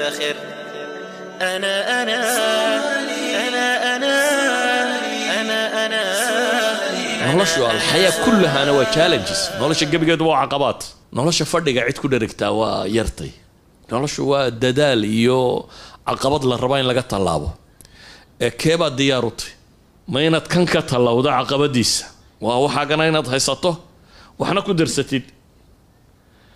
أفتخر أنا أنا أنا أنا أنا أنا noloshu alxayaa kullahaana waa challenges nolosha gebigeedu waa caqabaad nolosha fadhiga cid ku dherigtaa waa yartay noloshu waa dadaal iyo caqabad la rabaa in laga tallaabo ee keebaad diyaar u tahy ma inaad kan ka tallawdo caqabadiisa waa waxaagana inaad haysato waxna ku darsatid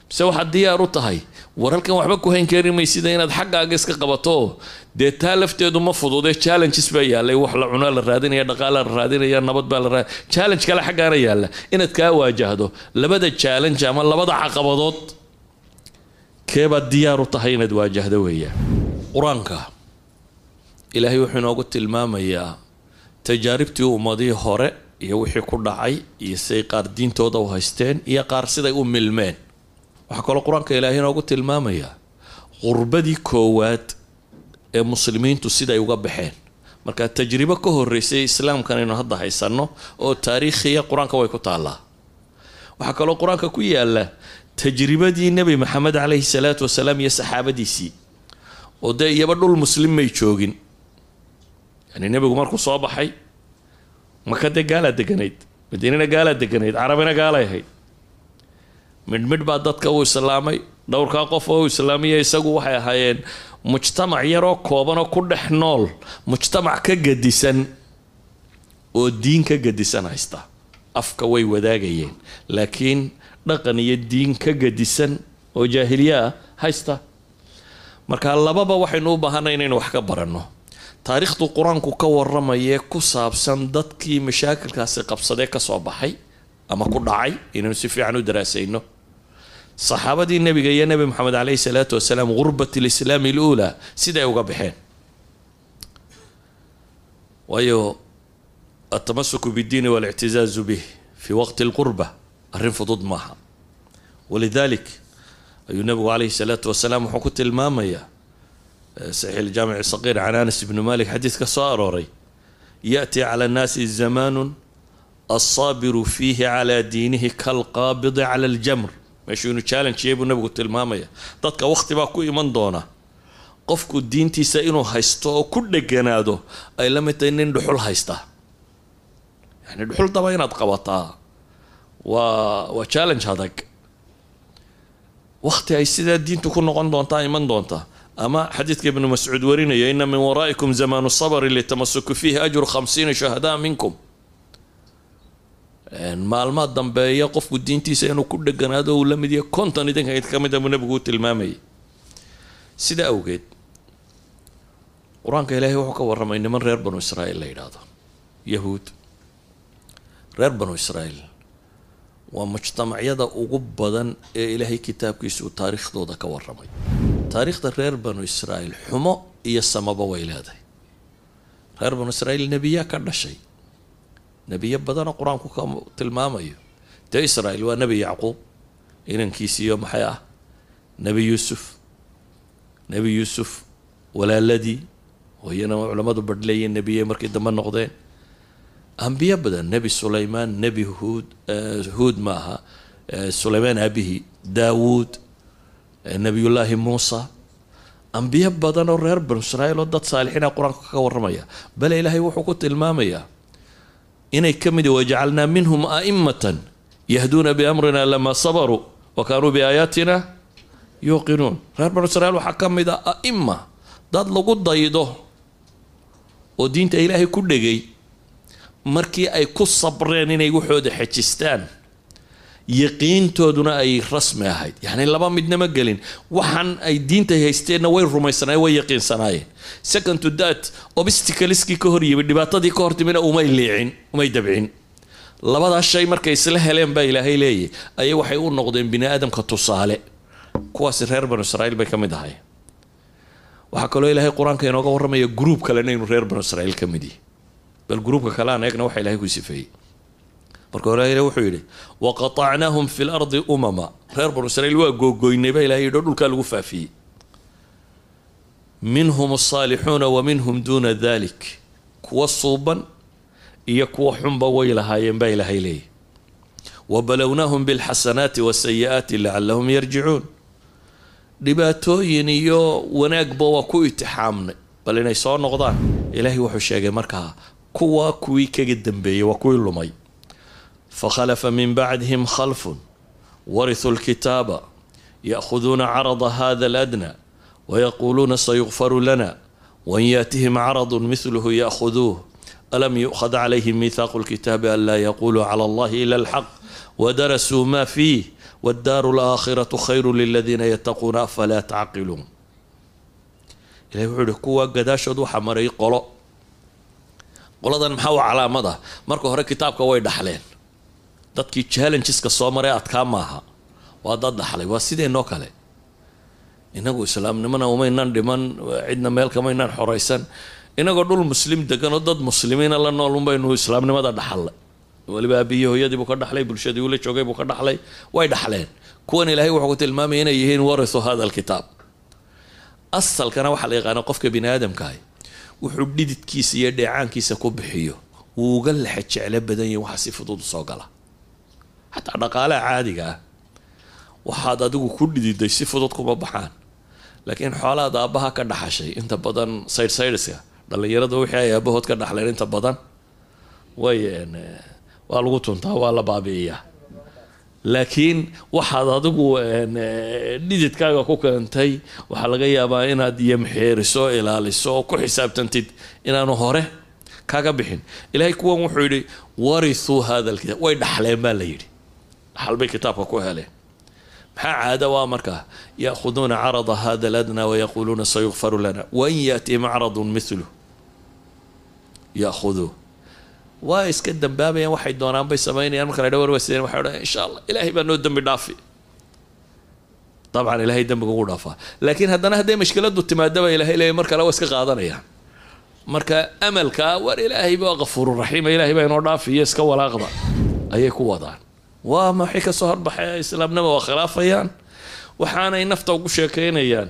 mise waxaad diyaar u tahay waralkan waxba ku hayn kari maysida inaad xaggaaga iska qabato. Dee taa lafteedu ma fududee? Challenges baa yaalay wax la cunaa la raadinaya dhaqaalaa la raadinaya nabad baa la raad. Challenge kale xaggaana yaalla. Inaad kaa waajahdo labada challenge ama labada caqabadood keebaad diyaar u tahay inaad waajahdo weeyaan qur'aanka ilaahay wuxuu inoogu tilmaamayaa tajaaribtii ummadihii hore iyo wixii ku dhacay iyo siday qaar diintooda u haysteen iyo qaar siday u milmeen waxaa kaloo qur'aanka ilaahay inoogu tilmaamayaa qurbadii koowaad ee muslimiintu siday uga baxeen. Marka tajribo ka horeysay islaamkan aynu hadda haysanno oo taariikhiya qur'aanka way ku taallaa. Waxaa kaloo qur'aanka ku yaalla tajribadii nebi maxamed caleyhi salaatu wasalaam iyo saxaabadiisii. Oo dee iyaba dhul muslim may joogin. Yani nebigu markuu soo baxay maka dee gaalaa deganayd madiinana gaalaa deganayd carabina gaalay ahayd midhmidh baa dadka uu islaamay dhowrkaa qof oo uu isagu waxay ahaayeen mujtamac yaroo koobanoo ku dhex nool mujtamac ka gadisan oo diin ka gadisan haysta. Afka way wadaagayeen laakiin dhaqan iyo diin ka gadisan oo jaahiliye ah haysta. Marka lababa waxaynu u baahanay inaynu wax ka baranno. Taariikhdu qur'aanku ka waramayee ku saabsan dadkii mashaakilkaasi qabsadee ka soo baxay ama ku dhacay inaynu si fiican u daraasayno saxaabadii nebiga iyo nebi maxamed caleyhi salaatu wasalaam gurbat lislaami luulaa siday uga baxeen. Waayo altamasuku biddiini walictizaazu bih fi waqti lqurba arrin fudud maaha. Walidalik ayuu nebigu caleyhi salaatu wasalaam wuxuu ku tilmaamayaa saxiix iljaamic saqiir can anas ibni malik xadiis ka soo arooray yaأti cala annaasi zamaanu alsaabiru fiihi calaa diinihi kalqaabidi cala aljamr meeshuu inu challengeyay buu nabigu tilmaamaya. Dadka waqti baa ku iman doona. Qofku diintiisa inuu haysto oo ku dheganaado ay la mid tahay nin dhuxul haysta. Yani dhuxul daba inaad qabataa. Waa waa challenge adag. Waqti ay sidaa diintu ku noqon doontaa iman doonta ama xadiidka ibnu mascuud warinaya ina min waraa'ikum zamaanu sabri litamasuku fiihi ajru khamsiina shuhadaa minkum maalmaa dambeeya qofku diintiisa inuu ku dheganaado uu la mid yahay konton idinka ka mid a buu nabigu u tilmaamayay sida awgeed qur'aanka ilaahay wuxuu ka warramay niman reer banu israa'iil la yidhaahdo. Yahuud reer banu israa'iil waa mujtamacyada ugu badan ee ilaahay kitaabkiisa uu taariikhdooda ka warramay. Taariikhda reer banu israa'iil xumo iyo samaba way leedahay. Reer banu israa'iil nebiyaa ka dhashay nebiyo badanoo qur'aanku ka tilmaamayo dee israa'iil waa nebi yacquub. Inankiisiiyo maxay ah? Nebi yuusuf. Nebi yuusuf walaaladii oo iyana culammadu badhleeyeen nebiyey markii dambe noqdeen. Ambiyo badan nebi sulaymaan nebi huud huud maaha sulaymaan aabihii daawuud nebiyullaahi muusa. Ambiyo badan oo reer banu israa'iil oo dad saalixiina qur'aanka ka warramaya. Bale ilaahay wuxuu ku tilmaamayaa inay ka mid wajacalnaa minhum a'imatan yahduuna biamrina lamaa sabaruu wa kaanuu biaayaatina yuuqinuun. Reer banu israiil waxaa ka mid a a'ima dad lagu daydo oo diinta ilaahay ku dhegay markii ay ku sabreen inay waxooda xejistaan yaqiintooduna ay rasmi ahayd. Yacni laba midnama gelin. Waxaan ay diinta haysteenna way rumaysanaayeen way yaqiinsanaayeen. Second to that obsticaliskii ka hor yimid dhibaatadii ka hortimina umay liicin umay dabcin. Labadaas shay markay isla heleen baa ilaahay leeyahy ayay waxay u noqdeen bini aadamka tusaale. Kuwaasi reer banu israa'iil bay ka mid ahay waxaa kaloo ilaahay qur'aanka inooga warramaya gruub kalena inuu reer banu israa'iil ka mid yahay bal gruubka kale aan eegna waxa ilahay ku sifeeyey marka hore ilahi wuxuu yidhi waqatacnaahum fi lardi umama. Reer banu israiil waa googoynay baa ilahay yidhi dhulkaa lagu faafiyey. Minhum asaalixuuna wa minhum duuna dalik kuwa suuban iyo kuwa xunba way lahaayeen baa ilaahay leeyahy wabalownahum bilxasanaati wasayi'aati lacalahum yarjicuun dhibaatooyin iyo wanaagba waa ku itixaamnay. Bal inay soo noqdaan ilaahay wuxuu sheegay markaa kuwa kuwii kaga dambeeyey waa kuwii lumay fakhalafa min bacdihim khalfun warithuu lkitaaba ya'khuduuna carada hada aladna wayaquuluuna sayukfaru lana wain yaatihim caradun mithluhu ya'khuduuh alam yu'khad calayhim miithaaqu lkitaabi an laa yaquluu cala allahi ila alxaq wadarasuu ma fiih waddaaru alaakhiratu khayru liladiina yattaquuna afalaa tacqiluun ilahi wuxuu yihi kuwa gadaashood waxaa maray qolo qoladan maxaa u calaamada marka hore kitaabka way dhaxleen dadkii challengeska soo maray adkaa maaha. Waa dad dhaxlay waa sideenoo kale? Inagu islaamnimona umaynan dhiman cidna meel kamaynaan xoraysan. Inagoo dhul muslim deganoo dad muslimiina la nool unbaynu islaamnimada dhaxalnay weliba aabiyii hooyadii buu ka dhaxlay bulshadii ula joogay buu ka dhaxlay. Way dhaxleen. Kuwan ilaahay wuxuu ku tilmaamaya inay yihiin warithu hada alkitaab asalkana waxaa la yaqaana qofka bini aadamkaah wuxuu dhididkiisa iyo dheecaankiisa ku bixiyo. Wuu uga lexa jeclo badan yahi waxa si fudud u soo gala xataa dhaqaalaha caadiga ah. Waxaad adigu ku dhididay si fudud kuma baxaan. Laakiin xoolahaad aabbaha ka dhaxashay inta badan saydhsaydhska dhallinyarada wixii ay aabahood ka dhaxleen inta badan. Way waa lagu tuntaa waa la baabi'iyaa. Laakiin waxaad adigu dhididkaaga ku keentay waxaa laga yaabaa inaad yamxeeriso ilaaliso oo ku xisaabtantid inaanu hore kaga bixin. Ilaahay kuwan wuxuu yidhi warithuu hada alkitaab way dhaxleen baa la yidhi dhaxal bay kitaabka ku heleen maxaa caada waa markaa ya'khuduuna carada hada aladna wayaquuluuna sayukfaru lana. Wain yaatihim caradun mithlu ya'khuduu waa iska dambaabayaan waxay doonaan bay samaynayaan marka la dha warwaseen waxay odhan insha allah ilaahay baa noo dembi dhaafi. Dabcan ilaahay dembiga ugu dhaafaa laakiin haddana hadday mashkiladu timaadaba ilahay leeyahy mar kale waa iska qaadanayaan. Marka amalka war ilaahay baa kafuururaxiima ilaahay baa inoo dhaafiyo iska walaaqda ayay ku wadaan waa maxay ka soo horbaxay islaamnima waa khilaafayaan? Waxaanay nafta ugu sheekaynayaan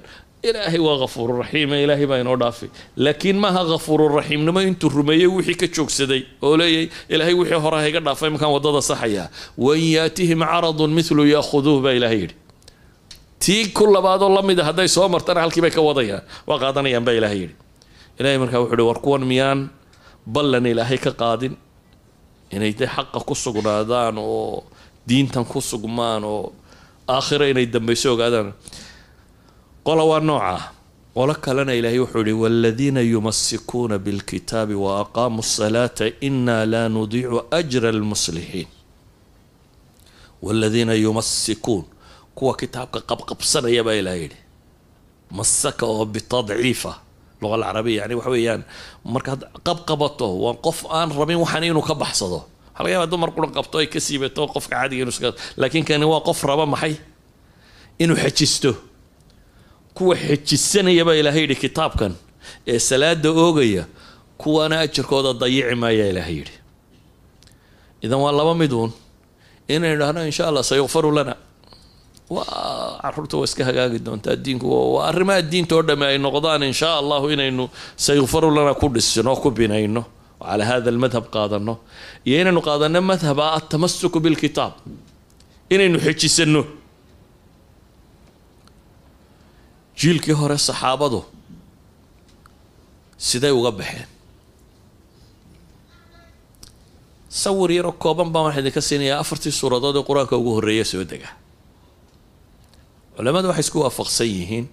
ilaahay waa kafuururaxiima ilaahay baa inoo dhaafi. Laakiin maaha kafuururaxiimnimo intuu rumeeyey wixii ka joogsaday oo leeyay ilaahay wixii hore hayga dhaafay markaan waddada saxaya wain yaatihim caradun mithlu ya'khuduuh baa ilaahay yidhi. Tii ku labaadoo la mid a hadday soo martana halkii bay ka wadayaan waa qaadanayaan baa ilaahay yidhi. Ilahay markaa wuxuu ihi war kuwan miyaan ballan ilaahay ka qaadin inay de xaqa ku sugnaadaan oo diintan ku sugmaan oo aakhira inay dambayso ogaadaan. Qola waa nooca. Qolo kalena ilaahay wuxuu yihi waaladiina yumasikuuna bilkitaabi wa aqaamuu asalaata inaa laa nudiicu ajra almuslixiin waaladiina yumasikuun kuwa kitaabka qabqabsanaya baa ilahay yidhi. Masaka oo bitadciifa. Luqa alcarabiya yani waxa weeyaan markaad qabqabato waa qof aan rabin waxaan inuu ka baxsado laga yaba dumar qura qabto ay ka siibato qofka caadiga iska laakiin kani waa qof raba maxay? Inuu xejisto kuwa xejisanaya baa ilaahay yidhi kitaabkan ee salaada oogaya kuwana ajarkooda dayici maaya ilaahay yidhi. Idan waa laba miduun inaynu idhahno insha allah sayukfaru lana. Waa carruurta waa iska hagaagi doontaa diinku. Waa arrimaha diinta oo dhamme ay noqdaan insha allahu inaynu sayukfaru lana ku dhisino ku binayno calaa hada almadhab qaadano iyo inaynu qaadano madhaba atamasuku bilkitaab inaynu xejisano jiilkii hore saxaabadu siday uga baxeen sawir yaroo kooban baan waxaa idinka siinayaa afartii suuradood ee qur'aanka ugu horreeya soo dega culamadu waxay isku waafaqsan yihiin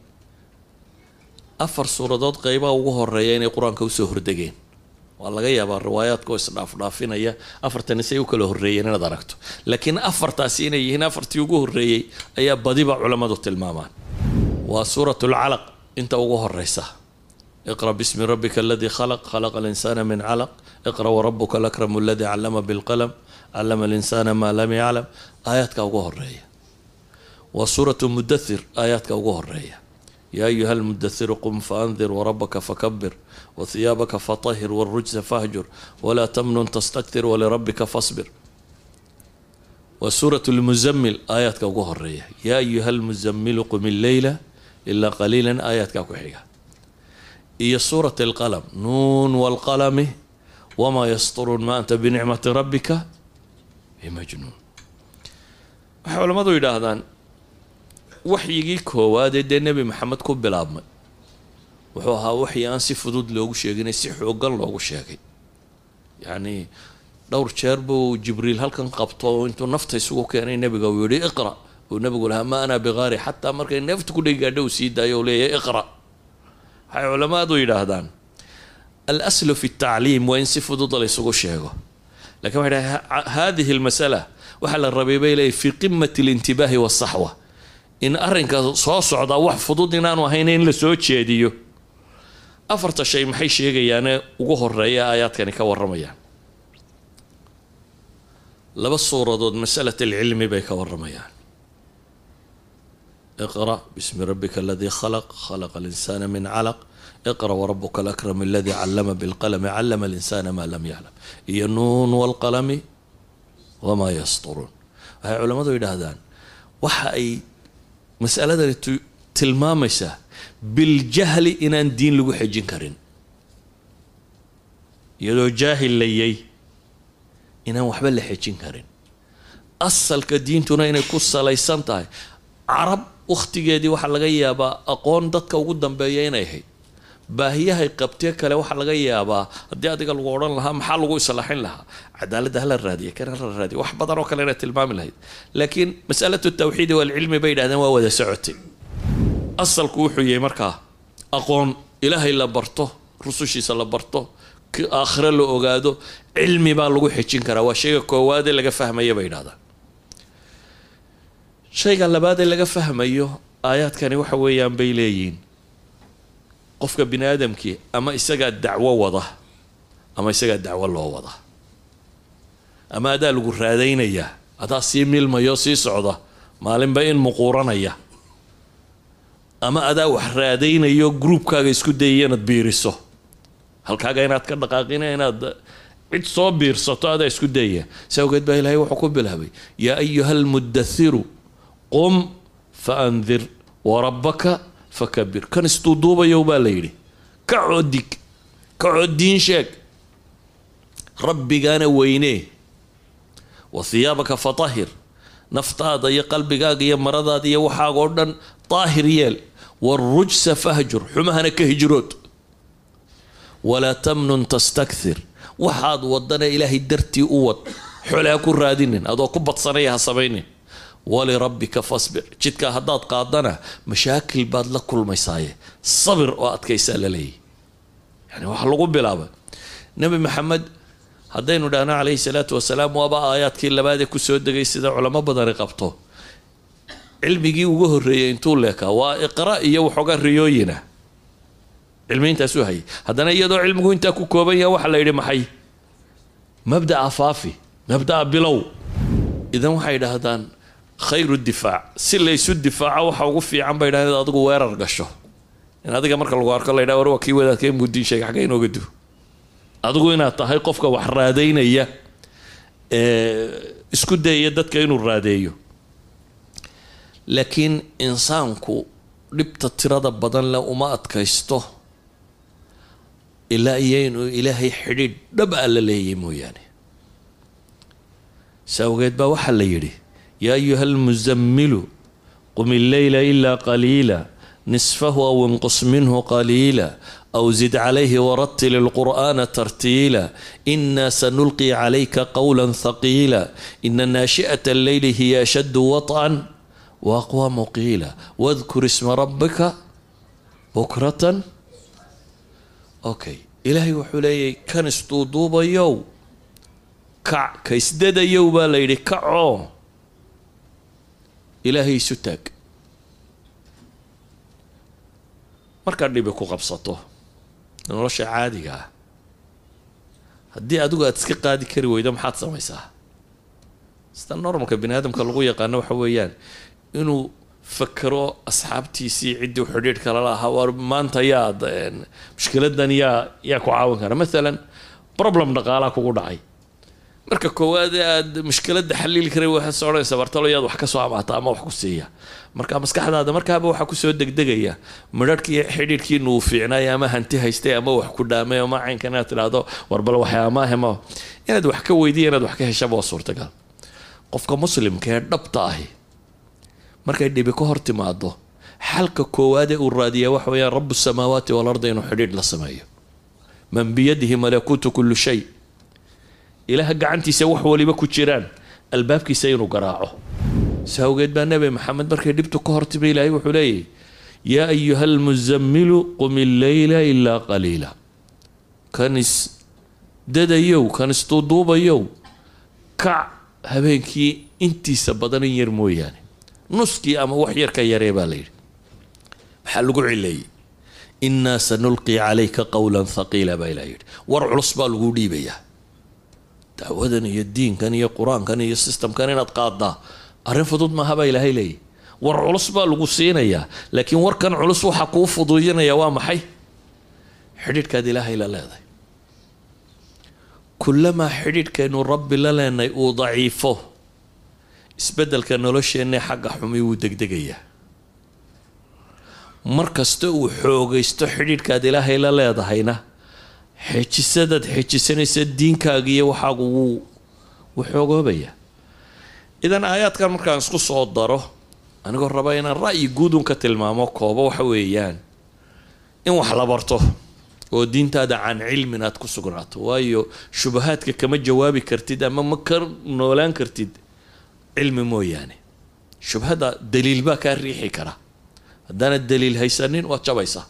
afar suuradood qeybaha ugu horreeya inay qur'aanka u soo hordegeen waa laga yaabaa riwaayaadka oo isdhaafdhaafinaya afartani say u kala horreeyeen inaad aragto. Laakiin afartaasi inay yihiin afartii ugu horreeyey ayaa badiba culammadu tilmaamaan. Waa suurat lcalaq inta ugu horeysa iqra bismi rabbika aladii khalaq khalaqa alinsaana min calaq. Iqra warabuka alakramu aladii callama bilqalam callama alinsaana maa lam yaclam aayaadka ugu horreeya waa suuratu mudathir aayaadka ugu horreeya yaa ayuha almudathiru qum faandir warabaka fakabir wahiyaabaka fatahir wاlrujsa fahjur walaa tamnun tastaktir walirabbika fasbir waa suurat lmuzamil aayaadka ugu horreeya yaa ayuha almuzamilu qum illeyla ilaa qaliila aayaadkaa ku xiga iyo suurat alqalam nuun waalqalami wamaa yasturuun ma anta binicmati rabbika bimajnuun waxay culammadu yidhaahdaan waxyigii koowaadee dee nebi maxamed ku bilaabmay. Wuxuu ahaa waxyi aan si fudud loogu sheeginay si xoogan loogu sheegay. Yacni dhowr jeer buu jibriil halkan qabto intuu nafta isugu keenay nebiga uu yihi iqra. Uu nebigu lahaa ma ana biqaari xataa markay neefta ku uu sii daayo uu leeyahay iqra. Waxay culamaadu yidhaahdaan alaslu fi tacliim waa in si fudud la isugu sheego. Lakin waxay dhahay hadihi almasala waxaa la rabay bay leeyahy fi qimati alintibaahi wasaxwa in arrinka soo socdaa wax fudud inaanu ahayn in la soo jeediyo. Afarta shay maxay sheegayaane ugu horreeya aayaadkani ka waramayaan laba suuradood masalat alcilmi bay ka waramayaan iqra bismi rabbika aladii khalaq khalaqa alinsana min calaq iqra warabuka alakram aladii callama bilqalami callama alinsana maa lam yaclam iyo nuun walqalami wamaa yasturuun waxay culammadu yidhaahdaan waxa ay masaladani tilmaamaysaa biljahli inaan diin lagu xejin karin. Iyadoo jaahil layay inaan waxba la xejin karin. Asalka diintuna inay ku salaysan tahay. Carab wakhtigeedii waxaa laga yaabaa aqoon dadka ugu dambeeya inay ahayd baahiyahay qabtee kale waxaa laga yaabaa haddii adiga lagu odhan lahaa maxaa lagu islaaxin lahaa? Cadaaladda hala raadiya kan hala raadiya wax badan oo kale inay tilmaami lahayd. Laakiin masalatu tawxiidi waalcilmi bay yidhahdeen waa wada socotay. Asalku wuxuu yahay markaa aqoon ilaahay la barto rusushiisa la barto aakhire la ogaado cilmi baa lagu xejin karaa. Waa shayga koowaadee laga fahmaya bay yidhahdaan shayga labaadee laga fahmayo aayaadkani waxa weeyaan bay leeyihiin qofka bini aadamkii ama isagaa dacwo wada ama isagaa dacwo loo wada. Ama adaa lagu raadaynayaa adaa sii milmayo sii socda maalinba in muquuranaya. Ama adaa wax raadaynayo gruubkaaga isku dayaya inaad biiriso. Halkaaga inaad ka dhaqaaqina inaad cid soo biirsato adaa isku dayaya si awgeed baa ilaahay wuxuu ku bilaabay yaa ayuha almudathiru qum fa andir warabbaka fakabir kan isduuduubayow baa la yidhi kacoo dig kacoo diin sheeg rabbigaana weynee wa hiyaabaka fatahir naftaada iyo qalbigaaga iyo maradaada iyo waxaaga oo dhan daahir yeel warujsa fahjur. Xumahana ka hijrood walaa tamnun tastakthir. Waxaad wadana ilaahay dartii u wad xole ku raadinin. Adoo ku badsanaya ha samaynin walirabbika fasbir. Jidkaa haddaad qaadana mashaakil baad la kulmaysaaye. Sabir oo adkaysaa la leeyahy yani waxaa lagu bilaabay nebi maxamed haddaynu dhahno calayhi salaatu wasalaam waaba aayaadkii labaadee ku soo degay sida culamo badani qabto. Cilmigii ugu horreeyay intuu leekaa waa iqra iyo waxoogaa riyooyina. Cilmi intaasuu hayay haddana iyadoo cilmigu intaa ku kooban yaha waxaa la yidhi maxay? Mabda'a faafi mabda'a bilow. Idan waxay idhaahdaan khayru difaac. Si laysu difaaco waxa ugu fiican bay idhahdeen adigu weerar gasho. In adiga marka lagu arko la yidhaha war waa kii wadaadka in buudiin sheegay xagga inooga du adigu inaad tahay qofka wax raadaynaya ee isku dayaya dadka inuu raadeeyo. Laakiin insaanku dhibta tirada badan leh uma adkaysto ilaa iyo inuu ilaahay xidhiidh dhab a la leeyay mooyaane. Si awgeed baa waxaa la yidhi yaa ayuha almusamilu qum illeyla ilaa qaliila nisfahu aw inqus minhu qaliila aw zid calayhi waratil ilqur'aana tartiila ina sanulqi calayka qowla thaqiila ina naashi'ata alleyli hiya ashaddu waطcan waaqwamu qiila wadkur isma rabbika bukratan. Okay ilaahay wuxuu leeyahy kan isduuduubayow kac ka isdadayow baa la yidhi kacoo ilaahay isu taag markaad dhibi ku qabsato nolosha caadiga ah haddii adigu aada iska qaadi kari weydo maxaad samaysaa sida normalka bani aadamka lagu yaqaano waxa weeyaan inuu fakero asxaabtiisii ciddii xidhiidh kala lahaa war maanta yaad mushkiladan yaa yaa ku caawin kara maalan problem dhaqaalaa kugu dhacay marka koowaad aad mushkilada xaliili karay waxaad soo odhanaysa bartalo yaad wax ka soo amaata ama wax ku siiya. Marka maskaxdaada markaaba waxaa ku soo degdegaya midharhkii xidhiidhkiina uu fiicnaay ama hanti haystay ama wax ku dhaamay ama caynka inaad tidhaahdo warbal waxyaamaahema inaad wax ka weydiya inaad wax ka heshaba waa suurtagal. Qofka muslimka ee dhabta ahi markay dhibi ka hor timaado xalka koowaadee uu raadiyaa waxa weeyaan rabu samaawaati walarda inuu xidhiidh la sameeyo. Man malakuutu kullu shay ilaaha gacantiisa wax waliba ku jiraan. Albaabkiisa inuu garaaco. Si awgeed baa nebi maxamed markay dhibtu ka hor timi ilaahay wuxuu leeyahy yaa ayuha almuzamilu qum illeyla ilaa qaliila. Kanis dadayow kanis duuduubayow kac habeenkii intiisa badan in yar mooyaane. Nuskii ama wax yar ka yaree baa la yidhi. Maxaa lagu cileeyey? Innaa sanulqi calayka qowlan thaqiila baa ilaa yidhi. War culus baa lagu dhiibayaa dacwadan iyo diinkan iyo qur'aankan iyo sistamkan inaad qaadaa arrin fudud maaha baa ilaahay leeyahy war culus baa lagu siinayaa laakiin warkan culus waxaa kuu fuduudinaya waa maxay? Xidhiidhkaad ilaahay la leedahay. Kulamaa xidhiidhkaynu rabbi la leenay uu daciifo isbeddelka nolosheenna xagga xumi wuu degdegayaa. Mar kasta uu xoogaysto xidhiidhkaad ilaahay la leedahayna xejisadaad xejisanaysa diinkaaga iyo waxaagu wuu wuu xoogoobayaa. Idan aayaadkan markaan isku soo daro anigoo raba inaan ra'yi guudun ka tilmaamo koobo waxa weeyaan in wax la barto oo diintaada can cilmin aad ku sugnaato. Waayo shubahaadka kama jawaabi kartid ama ma ka noolaan kartid cilmi mooyaane. Shubhada daliil baa kaa riixi kara. Haddaanad daliil haysanin waad jabaysaa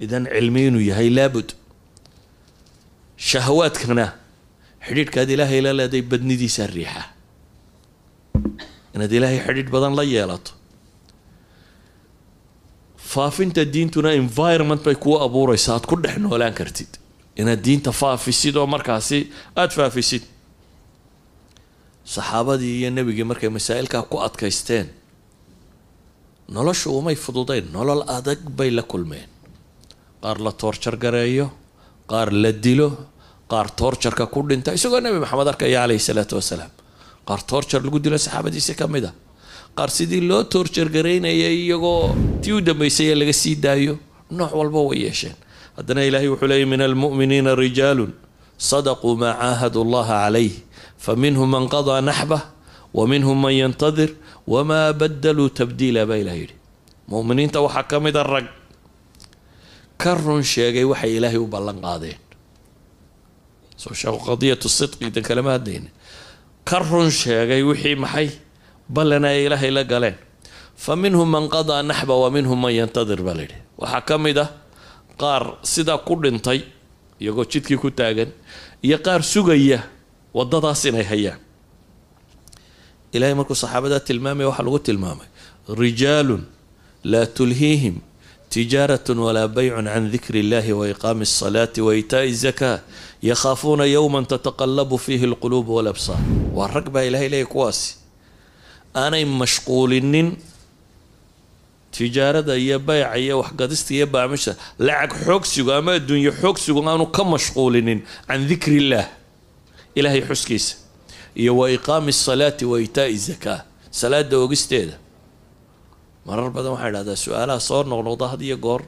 idan cilmi inuu yahay laabud shahawaadkana xidhiidhkaad ilaahay la leeday badnidiisaa riixa. Inaad ilaahay xidhiidh badan la yeelato. Faafinta diintuna environment bay kuu abuuraysaa aad ku dhex noolaan kartid. Inaad diinta faafisid oo markaasi aada faafisid. Saxaabadii iyo nebigii markay masaa'ilkaa ku adkaysteen noloshu umay fududayn nolol adag bay la kulmeen. Qaar la toorjar gareeyo qaar la dilo qaar toorjarka ku dhinta isagoo nebi maxamed arkaya caleyhi salaatu wasalaam. Qaar toorjar lagu dilo saxaabadiisi ka mid a qaar sidii loo toorjargaraynayay iyagoo tii u dambaysay laga sii daayo nooc walba way yeesheen. Haddana ilaahay wuxuu leeyay min almu'miniina rijaalun sadaquu maa caahadu llaha calayh faminhum man qadaa naxbah wa minhum man yantadir wamaa badaluu tabdiila baa ilah yidhi. Mu'miniinta waxaa ka mid a rag ka run sheegay waxay ilaahay u ballan qaadeen soo sheeko qadiyatu sidqi idan kalama hadlayna ka run sheegay wixii maxay? Ballana ay ilaahay la galeen. Fa minhum man qadaa naxba wa minhum man yantadir baa layidhi waxaa ka mid ah qaar sidaa ku dhintay iyagoo jidkii ku taagan iyo qaar sugaya waddadaas inay hayaan. Ilahay markuu saxaabadaa tilmaamaya waxaa lagu tilmaamay rijaalun laa tulhiihim tijaaratun walaa baycun can dikri illahi wa iqaami alsalaati wa itaa'i zakaa yakhaafuuna yowman tataqallabu fiihi alquluubu walabsaar waa rag baa ilahay leeyahy kuwaasi aanay mashquulinin tijaarada iyo bayca iyo waxgadista iyo baamisha lacag xoogsigu ama adduunye xoogsigu aanu ka mashquulinin can dikri illaah ilaahay xuskiisa iyo wa iqaami asalaati wa itaa'i zakaa salaada ogisteeda marar badan waxaa idhahdaa su'aalaha soo noqnoqda had iyo goor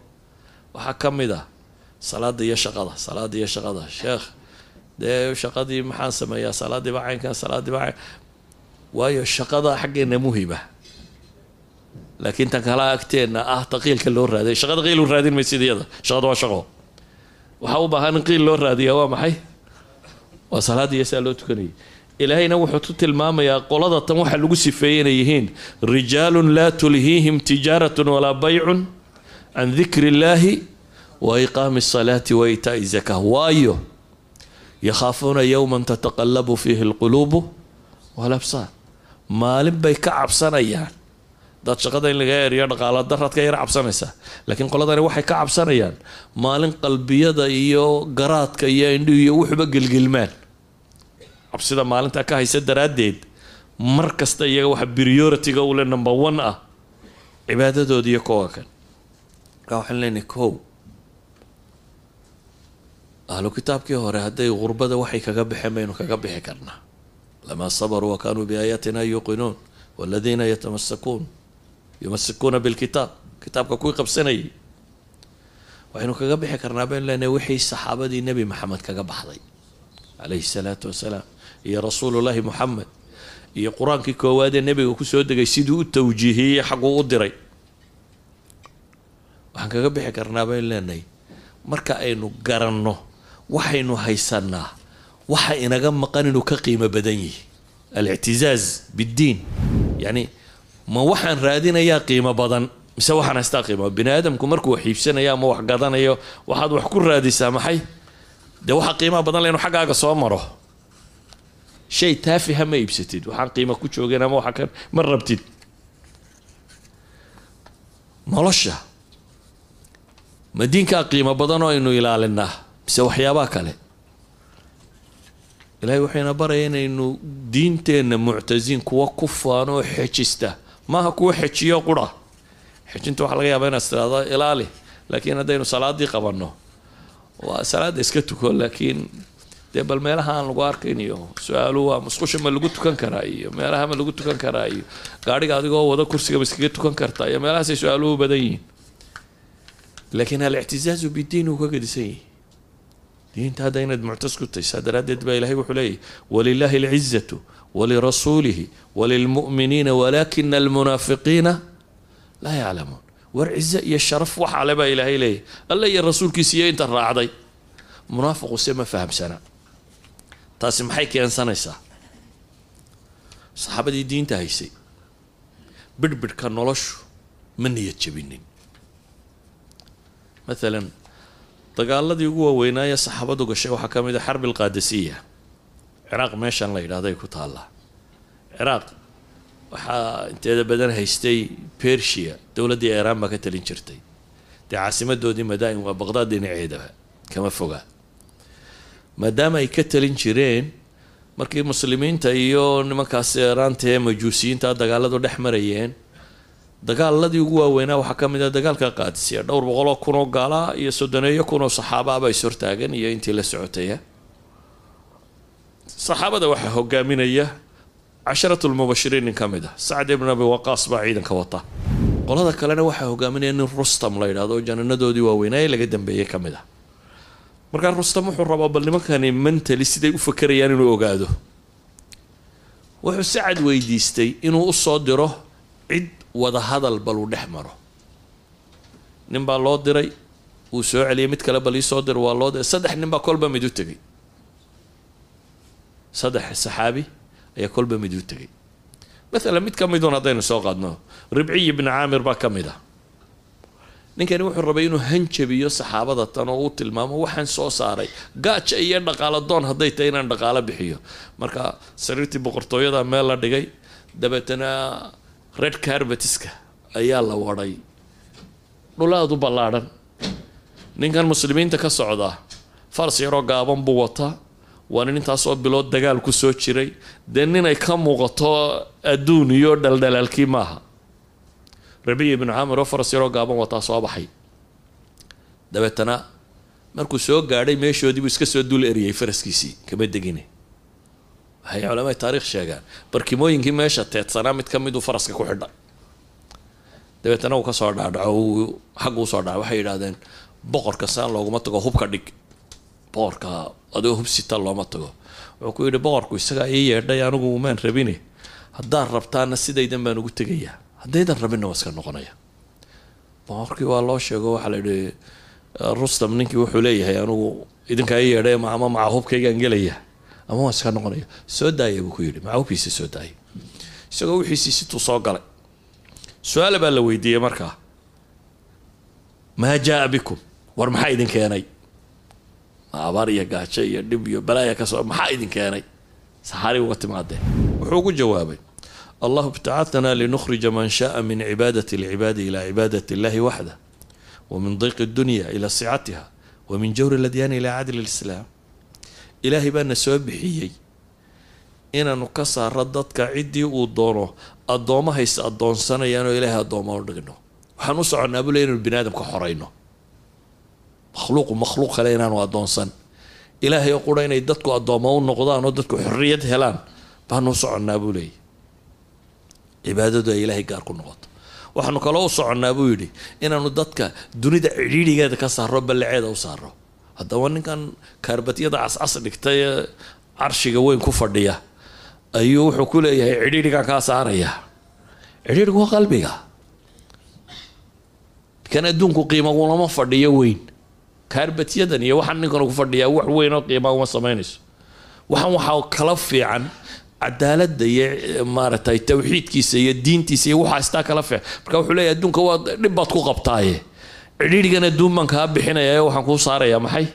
waxaa ka mid ah salaada iyo shaqada salaada iyo shaqada. Sheekh dee shaqadii maxaan sameeyaa? Salaadiiba caynkan salaadiiba cayn. Waayo shaqada xaggeena muhima laakiin tan kala agteenna ah taqiilka loo raaday shaqada qiilu raadin maysid iyada shaqada waa shaqo. Waxaa u baahan in qiil loo raadiyaa waa maxay? Waa salaada iyo saa loo tukanayay ilaahayna wuxuu ku tilmaamayaa qolada tan waxaa lagu sifeeyey inay yihiin rijaalun laa tulhiihim tijaaratun walaa baycun can dikri illaahi wa iqaami asalaati wa itaa'i zakaa waayo yakhaafuuna yowman tataqallabu fiihi alquluubu walabsaar maalin bay ka cabsanayaan. Dad shaqada in laga eriyo dhaqaala daraad yar cabsanaysaa laakiin qoladani waxay ka cabsanayaan maalin qalbiyada iyo garaadka iyo indhihu iyo wuxuba gelgelmaan cabsida maalintaa ka haysa daraaddeed mar kasta iyaga waxa priority-ga ule number one ah cibaadadooda iyo kowa kan markaa waxaan leenahay kow ahlu kitaabkii hore hadday gurbada waxay kaga baxeen baynu kaga bixi karnaa. Lamaa sabaruu wa kaanuu biaayaatina yuuqinuun waladiina yatamasakuun yumasikuuna bilkitaab kitaabka kuwii qabsanayay. Waxaynu kaga bixi karnaa baynu leenahay wixii saxaabadii nebi maxamed kaga baxday calayhi salaatu wasalaam iyo rasuulullaahi muxamed iyo qur'aankii koowaad ee nebiga ku soo degay siduu u tawjiihiyey xagguu u diray. Waxaan kaga bixi karnaa baynu leenahay marka aynu garanno waxaynu haysanaa waxa inaga maqan inuu ka qiimo badan yihi alictizaaz biddiin yacni ma waxaan raadinayaa qiimo badan mise waxaan haystaa qiimo? Bini aadamku markuu wax iibsanayo ama wax gadanayo waxaad wax ku raadisaa maxay? Dee waxa qiimaha badan le inu xaggaaga soo maro shay taafiha ma iibsatid waxaan qiimo ku joogeen ama waxa kan ma rabtid nolosha ma diinkaa qiimo badan oo aynu ilaalinaa mise waxyaabaha kale ilaahay wuxuyna baraya inaynu diinteenna muctasiin kuwa ku faano oo xejista maaha kuwa xejiyo qura xejinta waxaa laga yaabaa inaad tiraahdo ilaali laakiin haddaynu salaadii qabanno waa salaada iska tuko laakiin dee bal meelaha aan lagu arkayn iyo su'aaluhu waa musqusha ma lagu tukan karaa iyo meelaha ma lagu tukan karaa iyo gaadhiga adigoo wada kursiga ma iskaga tukan kartaa iyo meelahaasay su'aaluhu badan yihiin. Laakiin alictizaazu bidiin uu ka gedisan yihi diinta hadda inaad muctas ku tahay saa daraaddeed baa ilahay wuxuu leeyahy walilahi alcizatu walirasuulihi walilmu'miniina walakina almunaafiqiina laa yaclamuun. War cize iyo sharaf waxaa le baa ilaahay leeyahy alla iyo rasuulkiisa iyo inta raacday. Munaafiqu se ma fahamsana taasi maxay keensanaysaa? Saxaabadii diinta haysay bidhbidhka noloshu ma niyad jabinin. Maalan dagaaladii ugu waaweynaaye saxaabadu gashay waxaa ka mid a xarbi alqaadasiya ciraaq meeshan la yidhahday ku taallaa. Ciraaq waxaa inteeda badan haystay bersia dowladdii iiraan baa ka talin jirtay. Dee caasimadoodii madaa'in waa baqdaad dhinaceedaba kama foga maadaama ay ka talin jireen markii muslimiinta iyo nimankaas iiraanta ee majuusiyiinta dagaaladu dhex marayeen dagaaladii ugu waaweynaa waxaa ka mid ah dagaalka qaadisiya. Dhowr boqoloo kun oo gaalaa iyo soddoneeyo kun oo saxaabaaba is hortaagan iyo intii la socotaya. Saxaabada waxaa hogaaminaya casharatu lmubashiriin nin ka mid ah sacd ibn abi waqaas baa ciidanka wata. Qolada kalena waxaa hogaaminaya nin rustam la yidhahdo jananadoodii waaweynaa ee laga dambeeyey ka mid ah markaa rustam wuxuu rabaa bal nimankani mentali siday u fakerayaan inuu ogaado. Wuxuu sacad weydiistay inuu u soo diro cid wada hadal bal uu dhex maro. Nin baa loo diray wuu soo celiyay mid kale bal iisoo dir waa loo diray. Saddex nin baa kolba mid u tegay saddex saxaabi ayaa kolba mid u tegay maalan mid ka midun haddaynu soo qaadno. Ribciy ibni caamir baa ka mid ah ninkani wuxuu rabay inuu hanjabiyo saxaabada tan oo uu tilmaamo waxaan soo saaray. Gaaja iyo dhaqaalo doon hadday tahay inaan dhaqaalo bixiyo. Marka sariirtii boqortooyada meel la dhigay dabeetana red carbetiska ayaa la wadhay dhulaad u ballaadhan ninkan muslimiinta ka socda faras yaroo gaaban buu wataa. Waa nin intaasoo bilood dagaal ku soo jiray. Dee ninay ka muuqato adduun iyo dhaldhalaalkii maaha rabiya ibnu caamir oo faras yaroo gaaban wataa soo baxay. Dabeetana markuu soo gaadhay meeshoodii buu iska soo dul eriyey faraskiisii kama degine. Waxay culamada taarikh sheegaan barkimooyinkii meesha teedsanaa mid ka miduu faraska ku xidha. Dabeetana uu ka soo dhaadhaco uu xagga u soo dhaca waxay yidhahdeen boqorka saan looguma tago hubka dhig. Boqorka adigoo hub sita looma tago. Wuxuu ku yidhi boqorku isagaa ii yeedhay anigu umaan rabine. Haddaad rabtaana sidaydan baan ugu tegayaa haddaydan rabinna waa iska noqonaya. Boqorkii waa loo sheego waxaa la yidhi rustam ninkii wuxuu leeyahay anigu idinkaa ii yeedhay ama maca hubkaygaan gelaya. Ama waa iska noqonaya. Soo daaya buu ku yidhi. Maca hubkiisa soo daaya isagoo wixiisii situu soo galay. Su'aala baa la weydiiyey markaa maa jaa bikum? War maxaa idin keenay? Ma abaar iyo gaajo iyo dhib iyo balaaya ka soo maxaa idin keenay? Saxaari uga timaadeen. Wuxuu ugu jawaabay allahu ibtacatnaa linukhrija man shaaa min cibaadati alcibaadi ila cibaadati illahi waxda wa min dayqi dunya ila sicatiha wa min jawri ladyaani ila cadli lislaam ilaahay baana soo bixiyey inaanu ka saaro dadka ciddii uu doono addoomahays addoonsanayaan oo ilaahay addooma u dhigno. Waxaan u soconnaa bule inaynu bini aadamka xorayno. Makhluuqu makhluuq kale inaanu addoonsan. Ilaahay oo qura inay dadku addooma u noqdaan dadku xorriyad helaan. Baanu u cibaadadu ay ilaahay gaar ku noqoto. Waxaanu kaloo u soconnaa buu yidhi inaanu dadka dunida cidhiidhigeeda ka saaro ballaceeda u saaro haddaba ninkan kaarbatyada cascas dhigtay carshiga weyn ku fadhiya ayuu wuxuu ku leeyahay cidhiidhigan kaa saaraya. Cidhiidhigu waa qalbiga. Kan adduunku qiima ulama fadhiyo weyn. Kaarbadyadan iyo waxaan ninkan ku fadhiyaa wax weyn oo qiima uma samaynayso. Waxaan waxaa kala fiican cadaaladda iyo maaragtay tawxiidkiisa iyo diintiisa iyo waxaa istaa kala fiican marka wuxuu leeyahay adduunka waa dhib baad ku qabtaaye. Cidhiidhigan adduun baan kaa bixinaya ee waxaan kuu saarayaa maxay?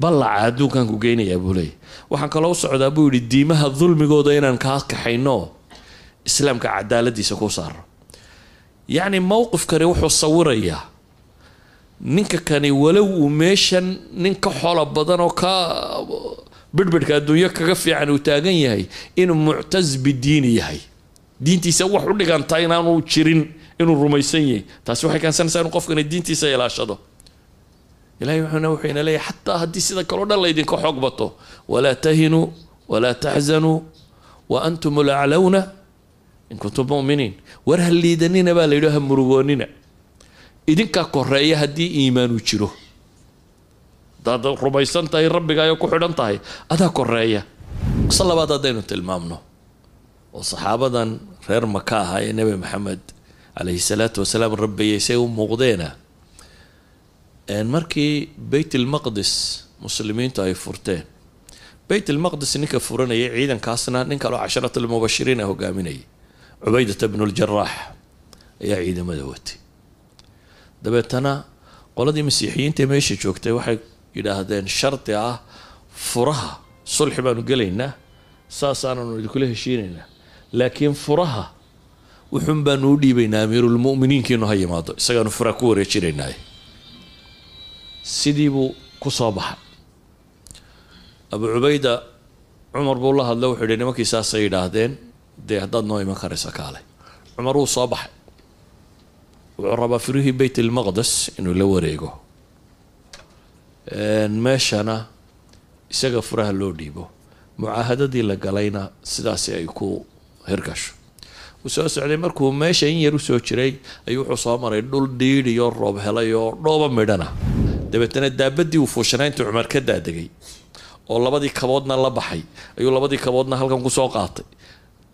Ballaca adduunkan ku geynayaa buu leeyahy waxaan kaloo u socdaa buu yidhi diimaha dulmigooda inaan kaa kaxayno islaamka cadaaladiisa ku saaro yacni mowqifkani wuxuu sawirayaa. Ninka kani walow uu meeshan nin ka xolo badan oo ka birhbirhka adduunyo kaga fiican uu taagan yahay inuu muctas bidiini yahay. Diintiisa wax u dhiganta inaanu jirin inuu rumaysan yahay. Taasi waxay keensanaysaa inuu qofkani diintiisa ilaashado. Ilahay wuxuuna wuxuu ina leeyahay xataa haddii sida kaleo dhan laydinka xoog bato walaa tahinuu walaa taxzanuu wa antum laclawna in kuntum muminiin. War ha liidanina baa la yidhi ha murugoonina idinkaa koreeya haddii iimaanu jiro hadaad rumaysan tahay rabbigaayo ku xidhan tahay. Adaa koreeya qise labaad haddaynu tilmaamno. Oo saxaabadan reer maka ahaa ee nebi maxamed calayhi salaatu wasalaam rabbayay say u muuqdeena. Markii beyt ilmaqdis muslimiintu ay furteen beyt ilmaqdis ninka furanayay ciidankaasna nin kaloo casharat almubashiriina hogaaminayay. Cubaydata bnu ljaraax ayaa ciidamada watay dabeetana qoladii masiixiyiinta meesha joogtay waxay yidhaahdeen shardi ah furaha sulxi baanu gelaynaa saasaananu idinkula heshiinaynaa. Laakiin furaha wuxun baanu u dhiibaynaa amiirulmu'miniinkiinu ha yimaado isagaanu furaha ku wareejinaynaaye. Sidii buu ku soo baxay. Abu cubayda cumar buu la hadla wuxuu yihi nimankii saasay yidhaahdeen dee haddaad noo iman karaysa kaale. Cumar wuu soo baxay. Wuxuu rabaa firihii beyt ilmaqdes inuu la wareego meeshana isaga furaha loo dhiibo. Mucaahadadii la galayna sidaasi ay ku hirgasho. Uu soo socday markuu meesha in yar u soo jiray ayuu wuxuu soo maray dhul dhiidh iyo roob helay oo dhooba midhana. Dabeetana daabadii uu fuushanaa intuu cumar ka daadegay oo labadii kaboodna la baxay ayuu labadii kaboodna halkan ku soo qaatay.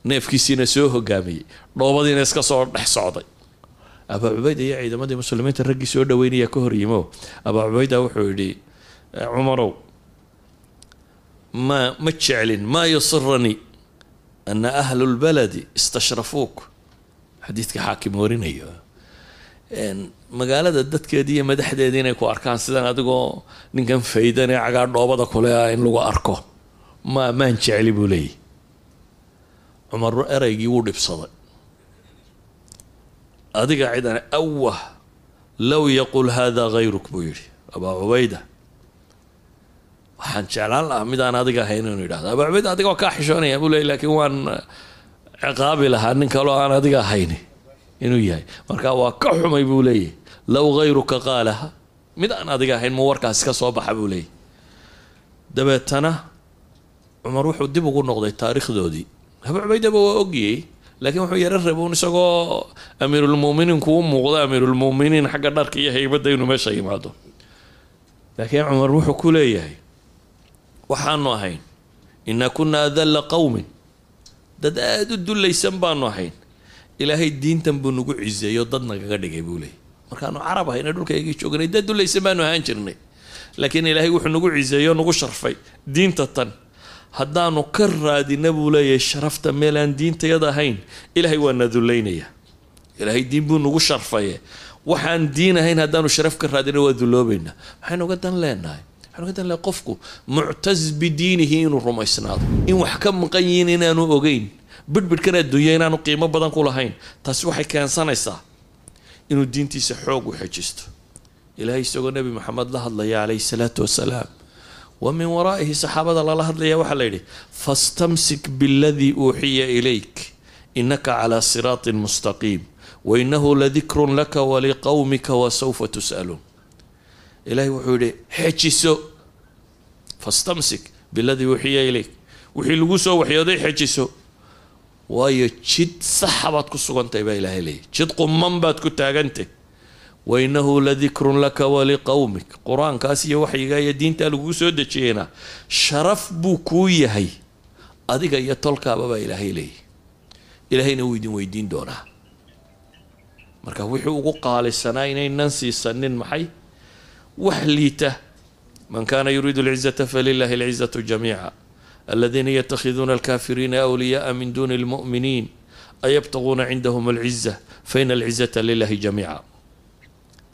Neefkiisiina soo hogaamiyey dhoobadiina iska soo dhex socday. Abaa cubayda iyo ciidamadii muslimiinta raggii soo dhaweynaya ka hor yimo. Abaa cubayda wuxuu yidhi cumarow. Ma ma jeclin maa yusiranii ana ahlu lbaladi istashrafuuk. Xadiidka xaakim warinayo. Magaalada dadkeedii iyo madaxdeedii inay ku arkaan sidan adigoo ninkan faydan ee cagaa dhoobada kule ah in lagu arko. Ma maan jecli buu leeyahy cumar ereygii wuu dhibsaday. Adiga cidan awah low yaqul hada hayruk buu yidhi abaa cubayda waxaan jeclaan lahaa midaan adiga ahayn inuu yidhahdo adiga waa kaa xishoonaya buu leey laakiin waan ciqaabi lahaa. Nin kaloo aan adiga ahayn inuu yahay. Marka waa ka xumay buu leeyahy low hayruka qaalaha. Mid aan adiga ahayn mu warkaasi ka soo baxa buu leeyahy dabeetana cumar wuxuu dib ugu noqday taariikhdoodii. Abaa cubaydaba waa ogiyey laakiin wuxuu yaro rabuun isagoo amiirulmuminiinku u muuqda. Amiirulmuminiin xagga dharka iyo haybadda inuu meesha yimaado. Laakiin cumar wuxuu ku leeyahay waxaanu ahayn inaa kunaa adalla qowmin dad aada u dullaysan baanu ahayn. Ilaahay diintan buu nagu ciseeyo dad nagaga dhigay buu leeyay markaanu carab ahayna dhulkaygii joognay dad dullaysan baanu ahaan jirnay. Laakiin ilaahay wuxuu nagu ciseeyo nagu sharfay diinta tan. Haddaanu ka raadina buu leeyahay sharafta meel aan diintayada ahayn ilaahay waa na ilaahay diin buu nagu sharfaye waxaan diin ahayn haddaanu sharaf ka raadina waa dulloobaynaa maxaynu uga dan leenahay waxaynu uga dan lenahay qofku muctas bidiinihi inuu rumaysnaado. In wax ka maqan yihiin inaanu ogeyn. Bidhbidhkan adduunya inaanu qiimo badan ku lahayn. Taasi waxay keensanaysaa inuu diintiisa xoog u xejisto ilaahay isagoo nebi maxamed la hadlaya calayhi salaatu wasalaam. Wa min waraa'ihi saxaabada lala hadlaya waxaa la yidhi fastamsik biladii uuxiya ilayk inaka calaa siraatin mustaqiim wainahu ladikrun laka waliqowmika wasawfa tus'aluun ilaahay wuxuu yidhi xejiso fastamsik biladii uuxiya ilayk wixii lagu soo waxyooday xejiso waayo jid saxa baad ku sugantahay baa ilaahay leeyahy jid quman baad ku taagantay. Wainahu ladikrun laka waliqowmik qur'aankaas iyo waxyiga iyo diintaa lagugu soo dejiyeyna sharaf buu kuu yahay. Adiga iyo tolkaaba baa ilaahay leeyahy ilaahayna wuu idin weydiin doonaa. Marka wixii ugu qaalisanaa inaynan siisanin maxay wax liita man kana yuriidu alcizata falilahi alcizatu jamiica aladiina yatakhiduuna alkafiriina awliyaءa min duni اlmu'miniin ayabtaguuna cindahum alciza faina alcizata lilahi jamiica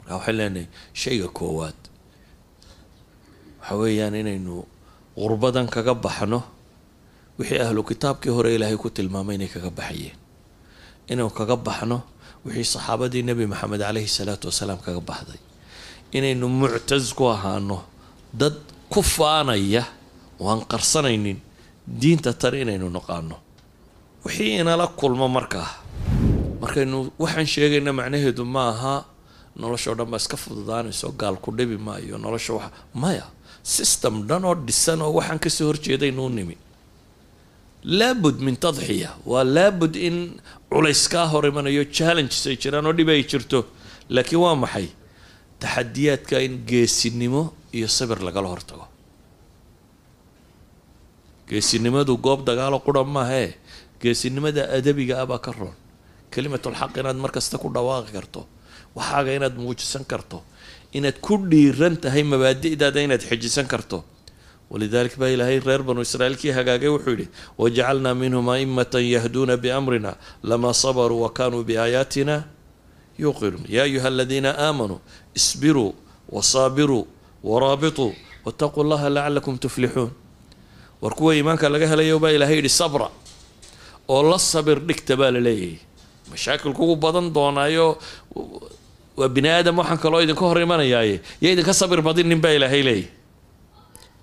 marka waxaan leenahay shayga koowaad waxa weeyaan inaynu qurbadan kaga baxno wixii ahlu kitaabkii hore ilaahay ku tilmaamay inay kaga baxayeen inaynu kaga baxno wixii saxaabadii nebi maxamed caleyhi salaatu wasalaam kaga baxday inaynu muctas ku ahaano. Dad ku faanaya oo aan qarsanaynin. Diinta tare inaynu naqaano wixii inala kulmo markaa. Markaynu waxaan sheegayna macnaheedu ma aha noloshao dhan baa iska fududaanayso gaal ku dhibi maayo nolosha wax maya system dhan oo dhisan oo waxaan ka soo horjeedaynuu nimi. Laabud min tadxiya. Waa laabud in culays kaa hor imanayo challenges ay jiraan oo dhib ay jirto. Laakiin waa maxay taxadiyaadka in geesinimo iyo sabir lagala hortago. Geesinimadu goob dagaalo qura maahee geesinimada adabiga ah ka roon. Kalimatulxaq inaad markasta ku dhawaaqi karto. Waxaaga inaad muujisan karto. Inaad ku dhiiran tahay mabaadi'daada inaad xejisan karto. Walidalik baa ilaahay reer banu israiil kii hagaagay wuxuu yidhi wajacalnaa minhum aimatan yahduuna biamrina lamaa sabaruu wa kanuu biaayaatina yuuqinuun yaa ayuha aladiina aamanuu isbiruu wasaabiruu waraabituu wataquu llaha lacalakum tuflixuun war kuwa iimaanka laga helayo baa ilaahay yidhi sabra oo la sabir dhigta baa la leeyahay mashaakil kugu badan doonaayo waa bini aadam waxaan kaloo idinka hor imanayaaye yo idinka sabir badinin baa ilaahay leeyahy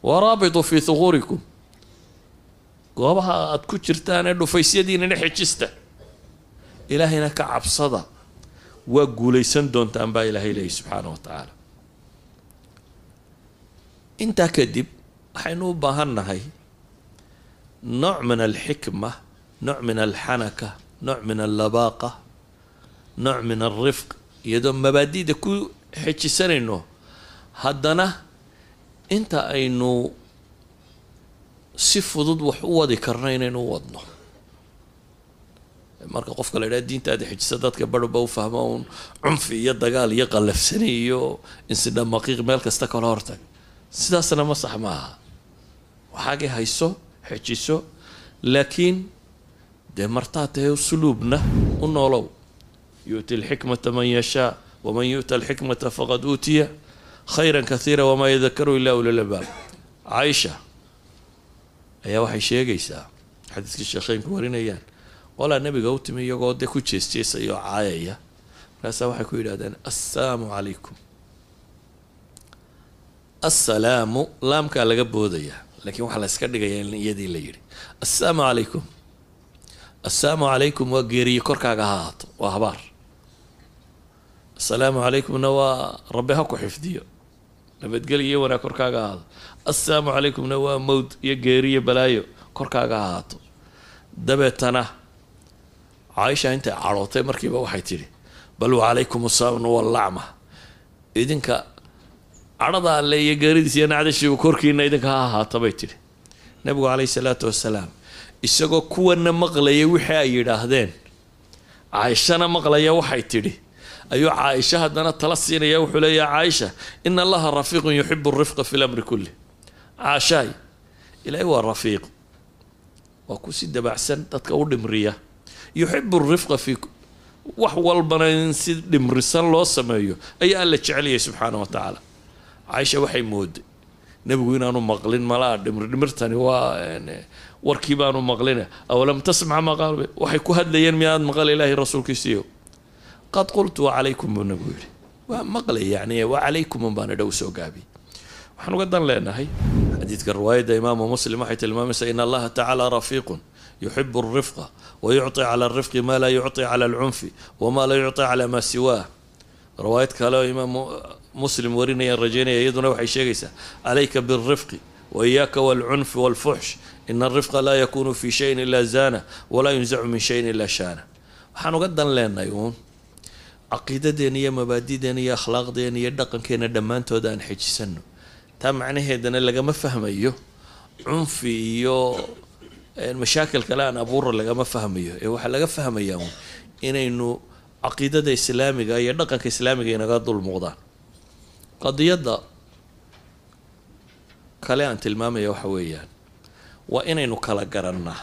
waraabituu fii thuquurikum goobaha aada ku jirtaan ee dhufaysyadiinana ilaahayna ka cabsada waa guulaysan doontaan baa ilaahay leeyahy subxaana wa tacaala. Intaa kadib waxaynu u baahan nahay nooc min alxikma nooc min alxanaka nooc min allabaaqa nooc min alrifq iyadoo mabaadida ku xejisanayno haddana inta aynu si fudud wax u wadi karno inaynu u wadno marka qofka la idhaha diintaada xejisa dadka barhba u fahmo uun cunfi iyo dagaal iyo qallafsani iyo insidhamaqiiq meel kasta kala hortag. Sidaasna ma sax maaha. Waxaagay hayso xejiso laakiin dee martaa tahay usluubna u noolow. Yu'ti alxikmata man yashaa waman yu'ta alxikmata faqad uutiya khayran kathiira wamaa yadakaru ilaa ulilbaab caaisha ayaa waxay sheegaysaa xadiiskii sheekheynku warinayaan qolaa nabiga u timi iyagoo dee ku jeesjeesaya oo caayaya. Markaasaa waxay ku yidhahdeen assalaamu calaykum. Assalaamu laamkaa laga boodayaa laakiin waxaa la yska dhigayaa in iyadii la yidhi assalaamu calaykum. Assalaamu calaykum waa geeriye korkaaga ha ahaato waa habaar. Assalaamu calaykumna waa rabbi ha ku xifdiyo nabadgelyo iyo wanaag korkaaga ahaado assalaamu calaykumna waa mowd iyo geeriyo balaayo korkaaga ha ahaato. Dabeetana caaisha intay cadhootay markiiba waxay tidhi bal wacalaykum asalaamna wallacma idinka cadhada alle iyo geeridiis iyo nacdashiibu korkiina idinka ha ahaata bay tidhi. Nabigu caleyhi salaatu wasalaam isagoo kuwana maqlaya wixii ay yidhaahdeen. Caaishana maqlaya waxay tidhi ayuu caaisha haddana tala siinaya wuxuu leeyaha caaisha ina allaha rafiiqun yuxibu rifqa fi lamri kulli. Caashaay ilaahay waa rafiiq waa ku si dabacsan dadka u dhimriya yuxibu rifqa fi wax walbana in si dhimrisan loo sameeyo ayaa alla jeceliyay subxaana wa tacaala. Caaisha waxay mooday nebigu inaanu maqlin malaa dhimir dhimirtani waa warkii baanu maqlina awalam tasmac maa qaal waxay ku hadlayeen miyaad maqal ilaahi rasuulkiisiiyo qad qultu wacalaykum buu nabigu yidhi. Waa maqlay yani wacalaykum baana dhow soo gaabi waxaan uga dan leenahay xadiidka riwaayadda imaamu muslim waxay tilmaamaysaa in allaha tacaala rafiiqun yuxibu alrifqa wayucطi cala alrifqi ma laa yucطi cala alcunfi wama laa yucطi cala maa siwaah riwaayad kale oo imaam muslim warinayaan rajaynaya iyaduna waxay sheegaysaa calayka biاlrifqi waiyaaka walcunfi walfuxsh ina alrifqa laa yakunu fi shayin ila zana walaa yunzacu min shayin ila shaana waxaan uga dan leenahay uun caqiidadeena iyo mabaadideena iyo akhlaaqdeena iyo dhaqankeena dhammaantooda aan xejisano taa macnaheedana lagama fahmayo. Cunfi iyo mashaakil kale aan abuura lagama fahmayo. Ee waxaa laga fahmayaa un inaynu caqiidada islaamiga iyo dhaqanka islaamiga inaga dul muuqdaan. Qadiyadda kale aan tilmaamaya waxa weeyaan waa inaynu kala garannaa.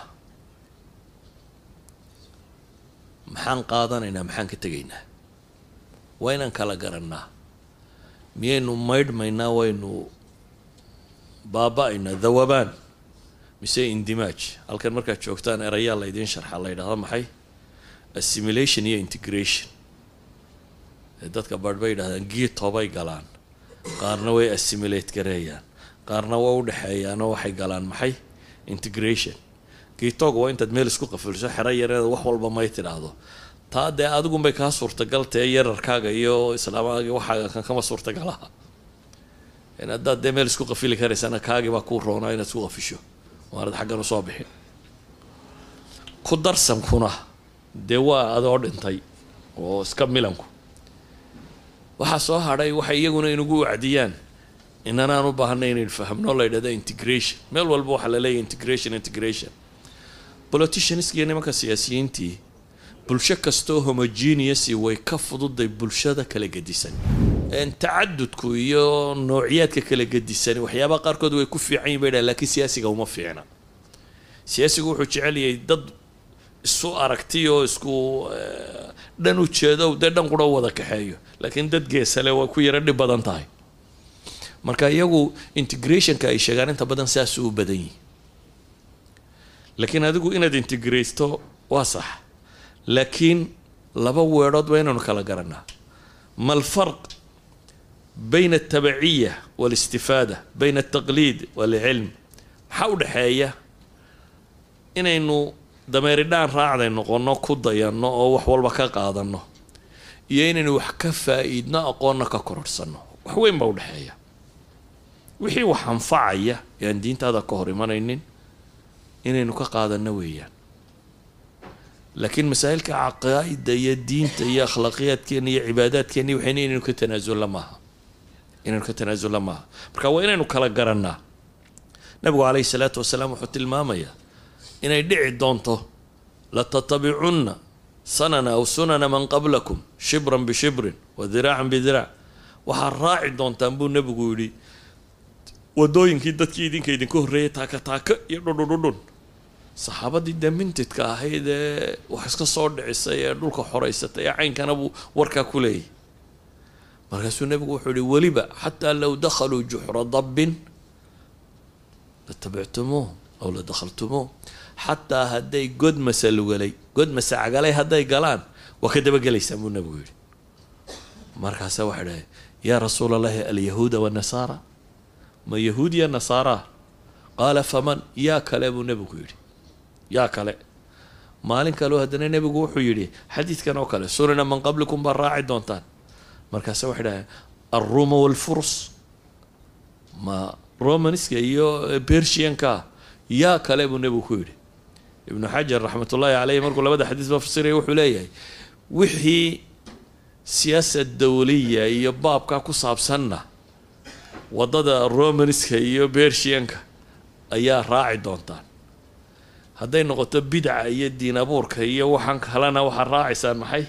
Maxaan qaadanaynaa maxaan ka tegaynaa? Waa inaan kala garannaa. Miyaynu maydhmaynaa waynu baaba-aynaa dawabaan. Mise indimaaj halkan markaad joogtaan erayaa laydiin sharxa la yidhahda maxay? Assimilation iyo integration. Dadka baadh bay yidhahdaan giitobay galaan. Qaarna way assimilate gareeyaan. Qaarna waa u dhexeeyaanoo waxay galaan maxay? Integration. Giitooga waa intaad meel isku qafilso xero yareeda wax walba may tidhaahdo. Taa dee adigunbay kaa suurtagal tae yararkaaga iyo islaamaaga waxaaga kan kama suurtagalaha haddaad dee meel isku qafili karaysana kaagibaa kuu roonaa inaad isku qafisho waanad xaggan u soo bixin ku darsankuna dee waa adoo dhintay oo iska milanku waxaa soo hadhay waxay iyaguna inagu wacdiyaan inanaan u baahanay inaynu fahamno la yidhahda integration. meel walba waxaa la integration integration. Politicianskiiyo nimanka siyaasiyiintii bulsho kastoo homogeneous way ka fududay bulshada kala gedisan tacadudku iyo noociyaadka kala gedisani waxyaabaha qaarkood way ku fiican yihiin bay dhahan lakiin siyaasiga uma fiicna. Siyaasigu wuxuu jecel yahay dad isu aragti oo isku dhan ujeedo dee dhan qura wada kaxeeyo laakiin dad geesale way ku yaro dhib badan tahay. Marka iyagu integrationka ay sheegaan inta badan saasuu u badan yihi laakiin adigu inaad integraysto waa sax laakiin laba weedhood waa inaynu kala garanaa. Ma alfarq bayna altabaciya waalistifaada bayna altaqliid waalcilm maxaa u dhexeeya inaynu dameeridhaan raacday noqono ku dayanno oo wax walba ka qaadanno iyo inaynu wax ka faa-iidno aqoonna ka kororhsanno wax weyn baa udhexeeya wixii wax anfacaya ee aan diintaada ka hor imanaynin inaynu ka qaadanno weeyaan. Laakiin masaa'ilka caqaa'ida iyo diinta iyo akhlaaqiyaadkeena iyo cibaadaadkeena waxayna inaynu ka tanaasulla maaha inaynu ka tanaasulla maaha marka waa inaynu kala garannaa nabigu calayhi salaatu wasalaam wuxuu tilmaamayaa inay dhici doonto latattabicunna sanana aw sunana man qablakum shibran bishibrin wa diraacan bidiraac waxaad raaci doontaan buu nebigu yidhi wadooyinkii dadkii idinka idinka horreeyay taaka taaka iyo dhudhudhudhun saxaabadii dee mintidka ahayd ee wax iska soo dhicisay ee dhulka xoraysatay ee caynkana buu warkaa ku leeyahy markaasuu nebigu wuxuu yihi weliba xataa low dakhaluu juxra dabbin latabictumuuh aw la dakhaltumuuh xataa hadday god masalugalay god masacagalay hadday galaan waa ka dabagelaysaan buu nebigu yidhi. Markaasa waxay dhahay yaa rasuula allahi alyahuuda wanasaara ma yahuud ya nasaara? Qaala faman? Yaa kale buu nebigu yidhi. Yaa kale. Maalin kaleo haddana nebigu wuxuu yidhi xadiidkan oo kale sunana man qablikum baa raaci doontaan markaase waxay dhahay alruma walfurs. Ma romanska iyo bershianka yaa kale buu nebigu ku yidhi. Ibnu xajar raxmatullaahi caleyh markuu labada xadiis ba fasiraya wuxuu leeyahay wixii siyaasad dawliya iyo baabkaa ku saabsanna waddada romanska iyo bershianka ayaa raaci doontaan. Hadday noqoto bidca iyo diin abuurka iyo waxaan kalena waxaad raacaysaan maxay?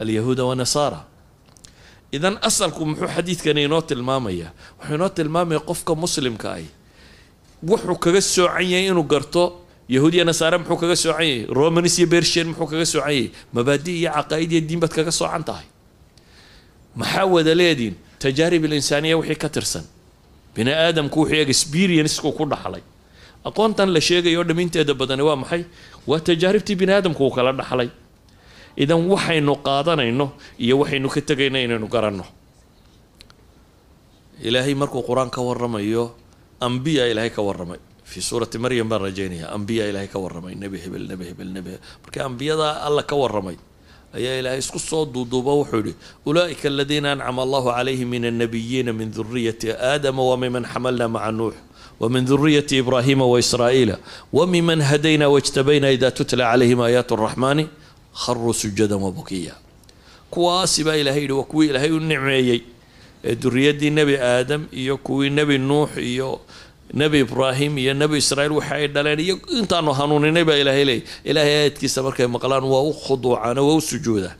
Alyahuuda wanasaara idan asalku muxuu xadiidkani inoo tilmaamayaa wuxuu inoo tilmaamaya qofka muslimka ah wuxuu kaga soocan yahay inuu garto yahuud iyo nasaare muxuu kaga soocan yahay romanis iyo bershian muxuu kaga soocan yahay mabaadi iyo caqaa'id iyo diin baad kaga soocan tahay. Maxaa wada leediin? Tajaarib alinsaaniya wixii ka tirsan. Bini aadamku wuxuu experienceku ku dhaxlay. Aqoontan la sheegayo o dhaminteeda badani waa maxay? Waa tajaaribtii bini aadamku uu kala dhaxlay idan waxaynu qaadanayno iyo waxaynu ka tegayna inaynu garanno. Ilaahay markuu qur'aan ka waramayo ambiya ilaahay ka warramay. Fii suurati maryam baan rajaynayaa ambiya ilaahay ka warramay. Nebi hebel nebi hebel nebi hebel. Marka ambiyadaa alla ka warramay ayaa ilaahay isku soo duuduuba wuxuu yihi ulaaika aladiina ancama allahu calayhim min annabiyiina min duriyati aadama wamiman xamalna maca nuux ومن ذرية إبراهيم وإسرائيل وممن hadayna واجتبينا ida tutla عليهم آيات الرحمن kharuu sujadan wabukiya kuwaasi baa ilahay yidhi waa kuwii ilaahay u nicmeeyey ee duriyaddii nebi aadam iyo kuwii nebi nuux iyo nebi ibraahim iyo nebi israiil waxa ay dhaleen iyo intaanu hanuuninay baa ilaahay leeyay. Ilaahay aayadkiisa markay maqlaan waa u khuduucaano waa u sujuudaa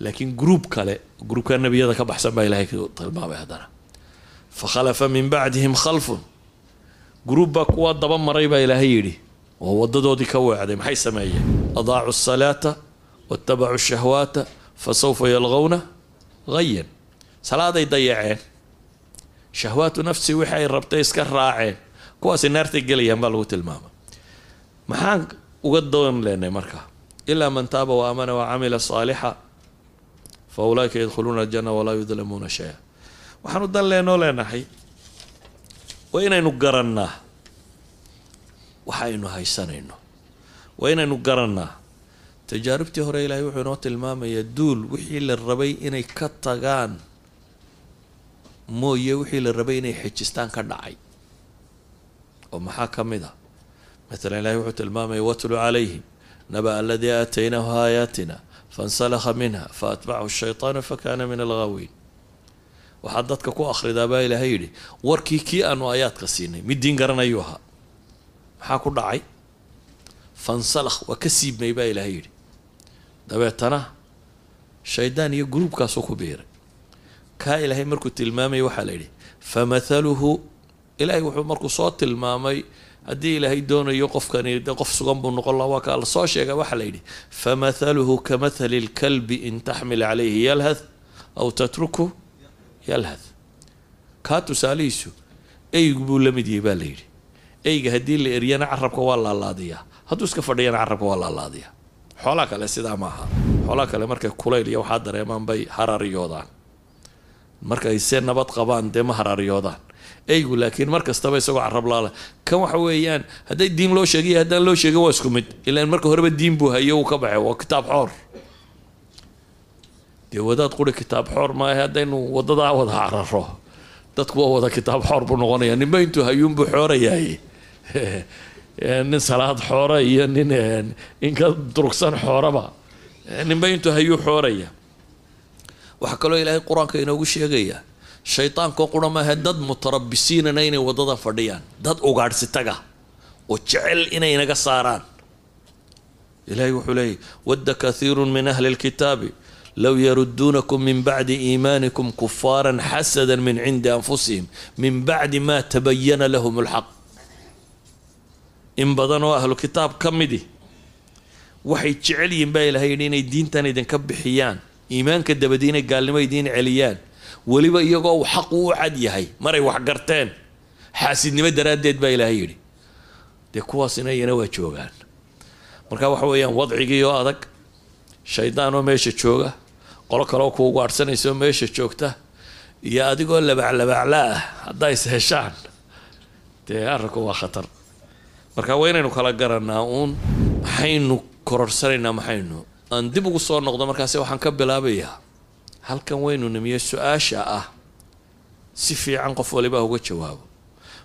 laakiin gruub kale gruubka nebiyada ka baxsan baa ilahay tilmaamay haddana. Fakhalafa min bacdihim khalfun. Gruub baa kuwa daba maray baa ilaahay yidhi. Oo wadadoodii ka weecday maxay sameeyeen? Adaacu salaata watabacuu shahwaata fa sawfa yalqowna hayan salaaday dayaceen shahwaatu nafsi wixi ay rabtay iska raaceen kuwaasi naartay gelayaan baa lagu tilmaama maxaan uga doon leenay marka ilaa man taaba wa aamana wa camila saalixa fa ulaa'ika yadkhuluuna aljana walaa yudlamuuna shay-a waxaanu dan leenoo leenahay waa inaynu garannaa waxa aynu haysanayno waa inaynu garannaa tajaaribtii hore ilaahay wuxuu inoo tilmaamayaa duul wixii la rabay inay ka tagaan mooye wixii la rabay inay xejistaan ka dhacay. Oo maxaa ka mid a matalan ilahay wuxuu tilmaamaya watlu calayhim naba aladii aataynaahu aayaatina fansalakha minha faatbacahu shaytaanu fakana min alghaawiin waxaad dadka ku akhridaa baa ilaahay yidhi warkii kii aanu aayaadka siinay mid diin garanayuu ahaa. Maxaa ku dhacay fansalakh waa ka siibmay baa ilaahay yidhi. Dabeetana shaydaan iyo gruubkaasuu ku biiray. Kaa ilaahay markuu tilmaamay waxaa la yidhi famathaluhu ilaahay wuxuu markuu soo tilmaamay haddii ilaahay doonayo qofkani de qof sugan buu noqon laha waa kaa la soo sheega waxaa la yidhi famathaluhu kamathali lkalbi in taxmil calayhi yalhath aw tatruku yalhath. Kaa tusaalihiisu eygu buu la mid yahay baa la yidhi eyga haddii la eryana carabka waa laalaadiyaa hadduu iska fadhiyana carabka waa laalaadiyaa xoolaa kale sidaa maaha. Xoolaa kale markay kulayl iyo waxaa dareemaan bay haraariyoodaan. Markay se nabad qabaan dee ma haraariyoodaan. Eygu laakiin mar kastaba isagoo carab laala kan waxa weeyaan hadday diin loo sheegiyo haddaan loo sheegin waa isku mid. Ilaan marka horeba diin buu hayo uu ka baxay. Waa kitaab xoor. Dee wadaad quri kitaab xoor maahe haddaynu wadadaa wada cararo dadku waa wada kitaab xoor buu noqonaya ninba intuu hayuunbuu xoorayahay nin salaad xoora iyo nin inka durugsan xooraba. Ninba intuu hayuu xooraya. Waxaa kaloo ilaahay qur'aanka inoogu sheegaya shaydaanko qura maaha dad mutarabisiinana inay wadadan fadhiyaan. Dad ugaadhsi taga oo jecel inay naga saaraan. Ilahay wuxuu leeyahy wadda kathiiru min ahli lkitaabi low yaruduunakum min bacdi iimaanikum kufaaran xasada min cindi anfusihim min bacdi ma tabayana lahum lxaq in badan oo ahlu kitaab ka midi. Waxay jecel yihiin baa ilahay yidhi inay diintan idinka bixiyaan iimaanka dabadi inay gaalnimo idiin celiyaan. Weliba iyagoo uu xaqu u cad yahay maray wax garteen. Xaasidnimo daraaddeed baa ilaahay yidhi. Dee kuwaasina iyana waa joogaan. Marka waxa weeyaan wadcigii oo adag shaydaan oo meesha jooga qolo kaleoo kuugu adhsanaysa oo meesha joogta iyo adigoo labaclabacla ah haddaa is heshaan dee arrinku waa khatar marka waa inaynu kala garanaa uun maxaynu kororsanaynaa maxaynu? Aan dib ugu soo noqdo markaasi waxaan ka bilaabayaa halkan waynu nimiye su'aasha ah si fiican qof waliba uga jawaabo.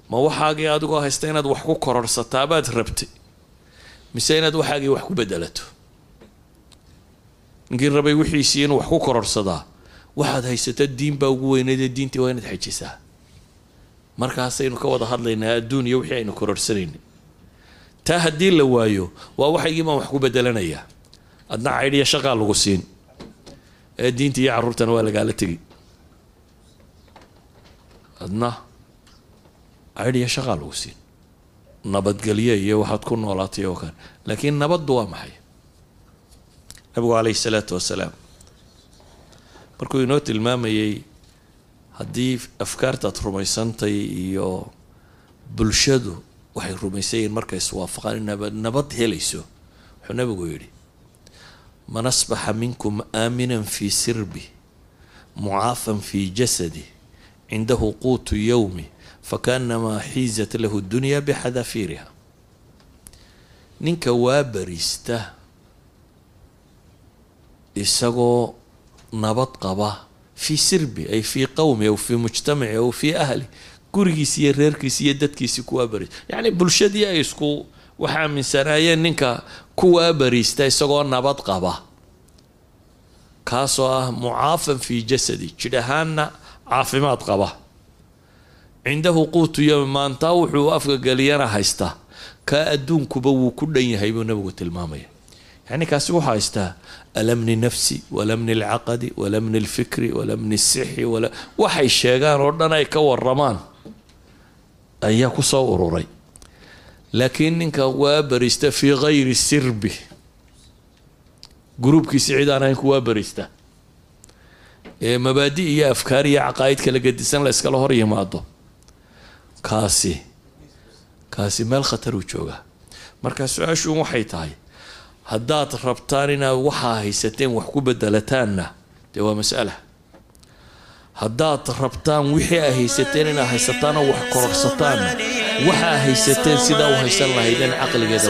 Ma waxaagii adigoo haysta inaad wax ku kororsataa baad rabtay? Mise inaad waxaagii wax ku bedelato ninkii rabay wixiisii inuu wax ku kororsadaa waxaad haysata diin baa ugu weyneydee diintii waa inaad xejisaa markaasaynu ka wada hadlaynaa adduun iyo wixii aynu kororsanayna taa haddii la waayo waa waxaygii wax ku bedelanayaa adna caydhiya shaqaa lagu siin. Ee diinta iyo carruurtana waa lagaala tegi. Adna caydhiya shaqaa lagu siin. Nabadgelyo iyo waxaad ku noolaatay oo kale. Laakiin nabaddu waa maxay? Nabigu caleyhi salaatu wasalaam markuu inoo tilmaamayey haddii afkaartaad rumaysantay iyo bulshadu waxay rumaysan yihiin markay iswaafaqaan in nabad helayso. Wuxuu nabigu yidhi man asbaxa minkum aaminan fii sirbi mucaafan fii jasadi cindahu quutu yowmi fakaanamaa xiizat lahu dunya bixadafiiriha. Ninka waa bariista isagoo nabad qaba fii sirbi ay fii qowmi aw fii mujtamaci aw fii ahli gurigiisi iyo reerkiisi iyo dadkiisi kuwaa bariista yacni bulshadii ay isku wax aaminsanaayeen ninka kuwaa bariista isagoo nabad qaba. Kaasoo ah mucaafan fii jasadi jidh ahaanna caafimaad qaba. Cindahu quutu yowmi maantaa wuxuu afka geliyana haystaa kaa adduunkuba wuu ku dhan yahay buu nabigu tilmaamaya. Yani kaasi wuxuu haystaa alamni nafsi walamni alcaqadi walamni alfikri walamni sixi waxay sheegaan oo dhan ay ka waramaan ayaa ku soo ururay. Laakiin ninka waa barista fii gayri sirbi. Gruubkiisi cid aan ahayn ku waa barista. Ee mabaadi iyo afkaar iyo caqaa'id kala gedisan la hor yimaado. Kaasi kaasi meel khataruu joogaa marka su'aashuun waxay tahay haddaad rabtaan inaad waxaa haysateen wax ku bedelataanna dee waa mas'ala haddaad rabtaan wixii aa haysateen inaad haysataanoo wax kororsataanna waxaa haysateen sidaa u haysan lahaydeen caqligeeda